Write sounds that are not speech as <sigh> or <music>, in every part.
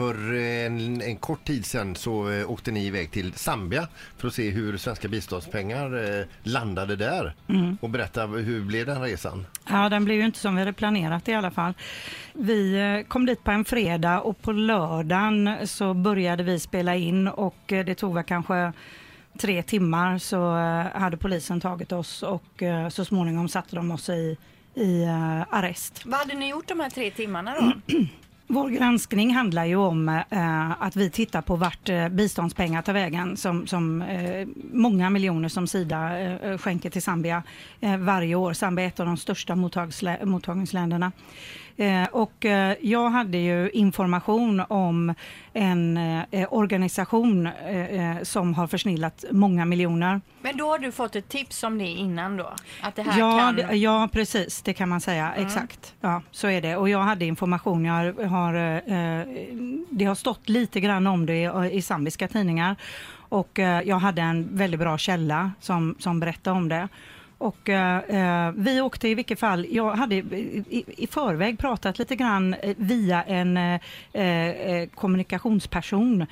För en, en kort tid sedan så eh, åkte ni iväg till Zambia för att se hur svenska biståndspengar eh, landade där. Och berätta, hur blev den resan? Ja, den blev ju inte som vi hade planerat i alla fall. Vi eh, kom dit på en fredag och på lördagen så började vi spela in och eh, det tog väl kanske tre timmar så eh, hade polisen tagit oss och eh, så småningom satte de oss i, i eh, arrest. Vad hade ni gjort de här tre timmarna då? <clears throat> Vår granskning handlar ju om eh, att vi tittar på vart eh, biståndspengar tar vägen som, som eh, många miljoner som Sida eh, eh skänker till Zambia eh, varje år. Zambia är ett av de största mottagslä- mottagningsländerna. Eh, och eh, jag hade ju information om en eh, organisation som har försnillat många miljoner. Men då har du fått ett tips om det innan då? Att det här Ja, kan... ja, precis. Det kan man säga. Exakt. Ja, så är det. Och jag hade information. Jag har, har, det har stått lite grann om det i, i zambiska tidningar. Och jag hade en väldigt bra källa som, som berättade om det. Och eh, eh, vi åkte i vilket fall, jag hade i, i, förväg pratat lite grann eh, via en eh, eh kommunikationsperson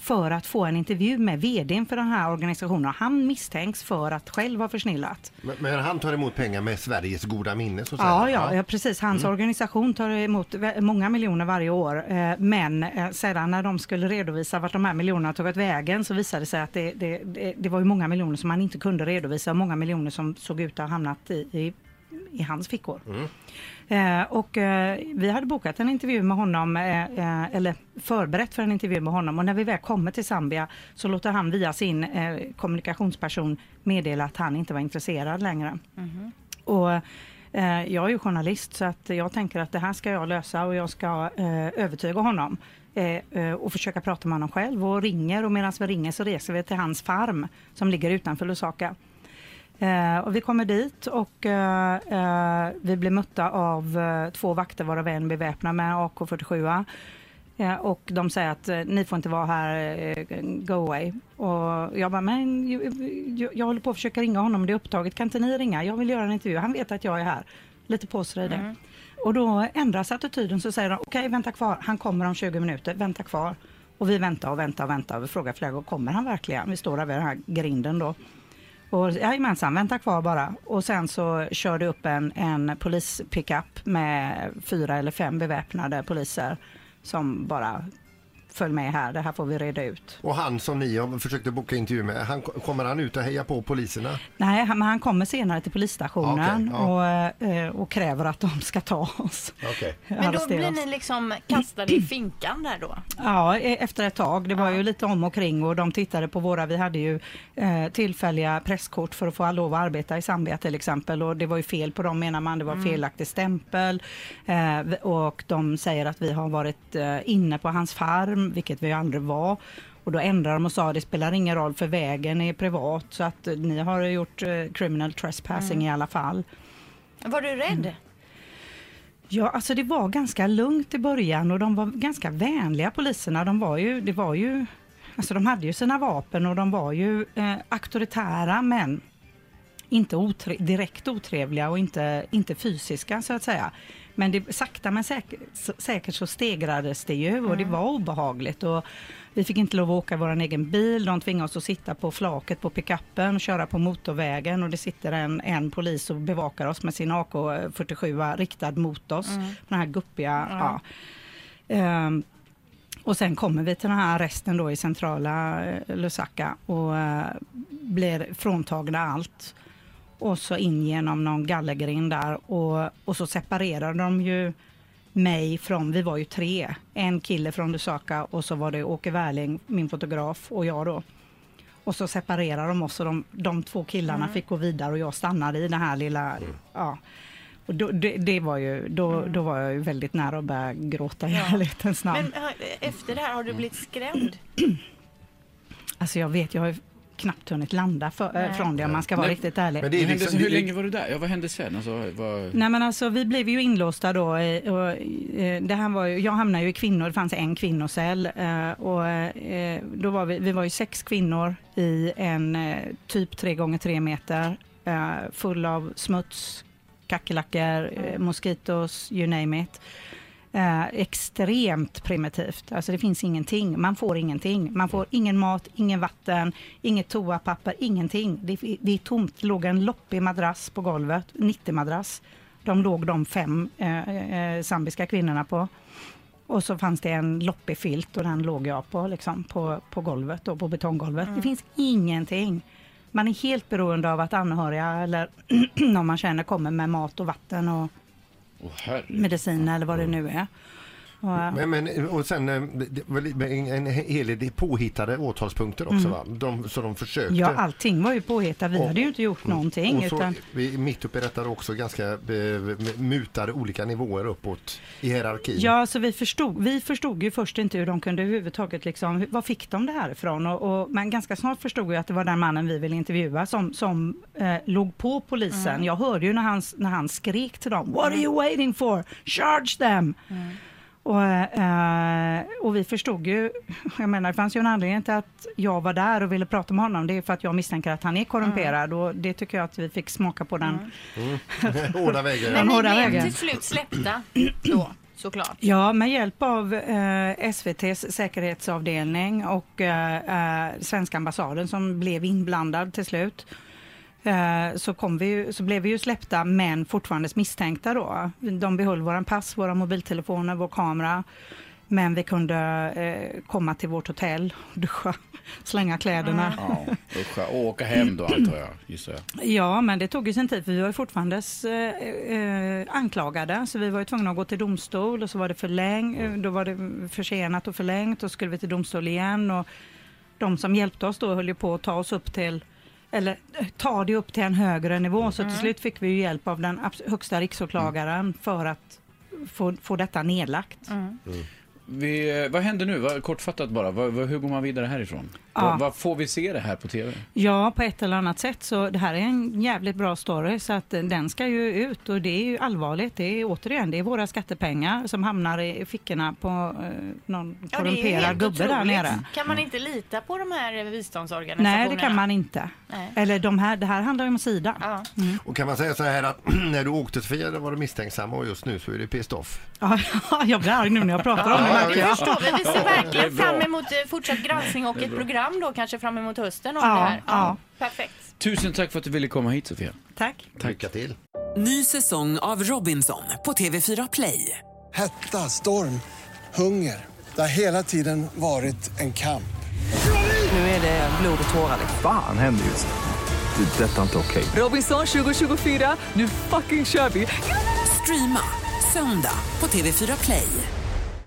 för att få en intervju med vdn för den här organisationen. Han misstänks för att själv ha försnillat. Men, men han tar emot pengar med Sveriges goda minne så Ja, säga. ja, ja, precis. Hans organisation tar emot många miljoner varje år. Eh, Men eh, sedan när de skulle redovisa vart de här miljonerna tagit vägen så visade det sig att det, det, det, var ju många miljoner som man inte kunde redovisa och många miljoner som såg ut att ha hamnat i, i, i hans fickor. Eh, och eh, vi hade bokat en intervju med honom, eh, eh, eller förberett för en intervju med honom och när vi väl kommer till Zambia så låter han via sin eh, kommunikationsperson meddela att han inte var intresserad längre. Och eh, jag är ju journalist så att jag tänker att det här ska jag lösa och jag ska eh, övertyga honom. Eh, eh, och försöka prata med honom själv och ringer och medan vi ringer så reser vi till hans farm som ligger utanför Lusaka. Eh, och vi kommer dit och eh, eh, vi blir mötta av två vakter varav en beväpnad med AK47. Eh, och de säger att eh, ni får inte vara här, eh, go away. Och jag bara, men jag, jag, håller på att försöka ringa honom, det är upptaget, kan inte ni ringa? Jag vill göra en intervju, han vet att jag är här. Lite påsröjd det. Och då ändras attityden så säger de, okej vänta kvar, han kommer om 20 minuter, vänta kvar. Och vi väntar och väntar och väntar vi frågar flera gånger, kommer han verkligen? Vi står där vid den här grinden då. Och jajamensan, vänta kvar bara. Och sen så kör det upp en, en polispickup med fyra eller fem beväpnade poliser som bara följ med här, det här får vi reda ut. Och han som ni har försökt att boka intervju med, han, kommer han ut och heja på poliserna? Nej, han- men han kommer senare till polisstationen Okej, ja. och, eh, och kräver att de ska ta oss. Okej. <laughs> Men då blir ni liksom kastade i finkan där då? Ja, e- efter ett tag. Det var ju lite om och kring och de tittade på våra, vi hade ju eh, tillfälliga presskort för att få lov att arbeta i Zambia till exempel och det var ju fel på dem menar man, det var felaktig stämpel eh, och de säger att vi har varit eh, inne på hans farm, vilket vi aldrig var. Och då ändrade de och sa det spelar ingen roll för vägen är privat så att eh, ni har gjort eh, criminal trespassing i alla fall. Var du rädd? Ja, alltså det var ganska lugnt i början och de var ganska vänliga poliserna. De var ju, det var ju, alltså de hade ju sina vapen och de var ju eh, auktoritära men inte otre, direkt otrevliga och inte, inte fysiska så att säga. Men det, sakta men säkert, säkert så stegrades det ju och det var obehagligt. Och vi fick inte lov att åka vår egen bil. De tvingade oss att sitta på flaket på pickuppen och köra på motorvägen och det sitter en, en polis och bevakar oss med sin AK47 riktad mot oss. Den här guppiga, ja. Ehm, och sen kommer vi till den här arresten då i centrala eh, Lusaka och eh, blir fråntagna allt. Och så in genom någon gallergrind där och, och så separerar de ju mig från, vi var ju tre, en kille från Lusaka och så var det Åke Wärling, min fotograf och jag då. Och så separerar de oss och de, de två killarna fick gå vidare och jag stannade i den här lilla, ja. Och då, det, det var ju, då, då var jag ju väldigt nära att börja gråta i ärlighetens namn. Men efter det här, har du blivit skrämd? <clears throat> Alltså jag vet, jag har ju knappt hunnit landa för, eh, från det om man ska vara Nej. riktigt ärlig. Men det är liksom, hur länge var du där? Ja, vad hände sen? Alltså, vad... Nej men alltså vi blev ju inlåsta då. eh, Och, eh, det här var ju, jag hamnade ju i kvinnor, det fanns en kvinnocell. Och, då var vi, vi var ju sex kvinnor i en typ tre gånger tre meter full av smuts, kackerlackor, moskitos, you name it. Eh, extremt primitivt. Alltså det finns ingenting. Man får ingenting. Man får ingen mat, ingen vatten, inget toapapper, ingenting. Det, det är tomt. Det låg en loppig madrass på golvet, 90-madrass. De låg de fem eh, eh, zambiska kvinnorna på. Och så fanns det en loppig filt och den låg jag på, liksom, på, på golvet, då, på betonggolvet. Det finns ingenting. Man är helt beroende av att anhöriga eller <clears throat> någon man känner kommer med mat och vatten och Åh, herregud. medicin eller vad det nu är. Eh, Men, men, och sen eh, en, hel del påhittade åtalspunkter också va? De, så de försökte. ja, allting var ju påhittat. Vi Och- hade ju inte gjort någonting. Och så, utan, vi, mitt uppe i detta också ganska eh, mutade olika nivåer uppåt i hierarkin. Ja, så vi förstod, vi förstod ju först inte hur de kunde överhuvudtaget, liksom, var fick de det här ifrån? Och, och, men ganska snart förstod vi att det var den mannen vi ville intervjua som, som eh, låg på polisen. Jag hörde ju när han, när han skrek till dem, What are you waiting for? Charge them! Och, eh, och vi förstod ju, <laughs> jag menar det fanns ju en anledning till att jag var där och ville prata med honom. Det är för att jag misstänker att han är korrumperad och det tycker jag att vi fick smaka på den. <laughs> Hårda vägar. Men ni blev till slut släppta <clears throat> då, såklart. Ja, med hjälp av eh, SVTs säkerhetsavdelning och eh, eh, svenska ambassaden som blev inblandad till slut. Eh, så, kom vi, ju- så blev vi ju släppta men fortfarande misstänkta då. De behöll våra pass, våra mobiltelefoner, vår kamera. Men vi kunde eh, komma till vårt hotell, <laughs> duscha, slänga kläderna. Ja, uscha. Och åka hem då antar jag, gissar jag. Ja, men det tog ju sin tid för vi var ju fortfarande eh, eh, anklagade så vi var ju tvungna att gå till domstol och så var det förläng, eh, då var det försenat och förlängt och skulle vi till domstol igen och de som hjälpte oss då höll ju på att ta oss upp till eller ta det upp till en högre nivå så till slut fick vi hjälp av den högsta riksåklagaren för att få, få detta nedlagt. Vi, vad händer nu? Vad, kortfattat bara, hur går man vidare härifrån? Ja. Vad, vad får vi se det här på TV? Ja, på ett eller annat sätt. Så det här är en jävligt bra story så att eh, den ska ju ut och det är ju allvarligt. Det är återigen, det är våra skattepengar som hamnar i fickorna på eh, någon Ja, det korrumperad gubbe där otroligt. nere. Kan man inte lita på de här biståndsorganisationerna? Nej, det kan man inte. Nej. Eller de här, det här handlar ju om Sida. Ja. Och kan man säga så här att <clears throat> när du åkte till Sofia var du misstänksam och just nu så är du pissed off. Ja, <laughs> jag blir arg nu när jag pratar om det. Ja, märker jag. förstår vi. Vi ser verkligen fram emot eh, fortsatt granskning och ett program då kanske fram emot hösten om Ja, det här. ja. Perfekt. Tusen tack för att du ville komma hit Sofia. Tack. Lycka till. Ny säsong av Robinson på TV4 Play. Hetta, storm, hunger. Det har hela tiden varit en kamp. Nu är det blod och tårar. Fan händer just nu. Det. är Detta är inte okej. Robinson 2024, nu fucking kör vi! Streama söndag på TV4 Play.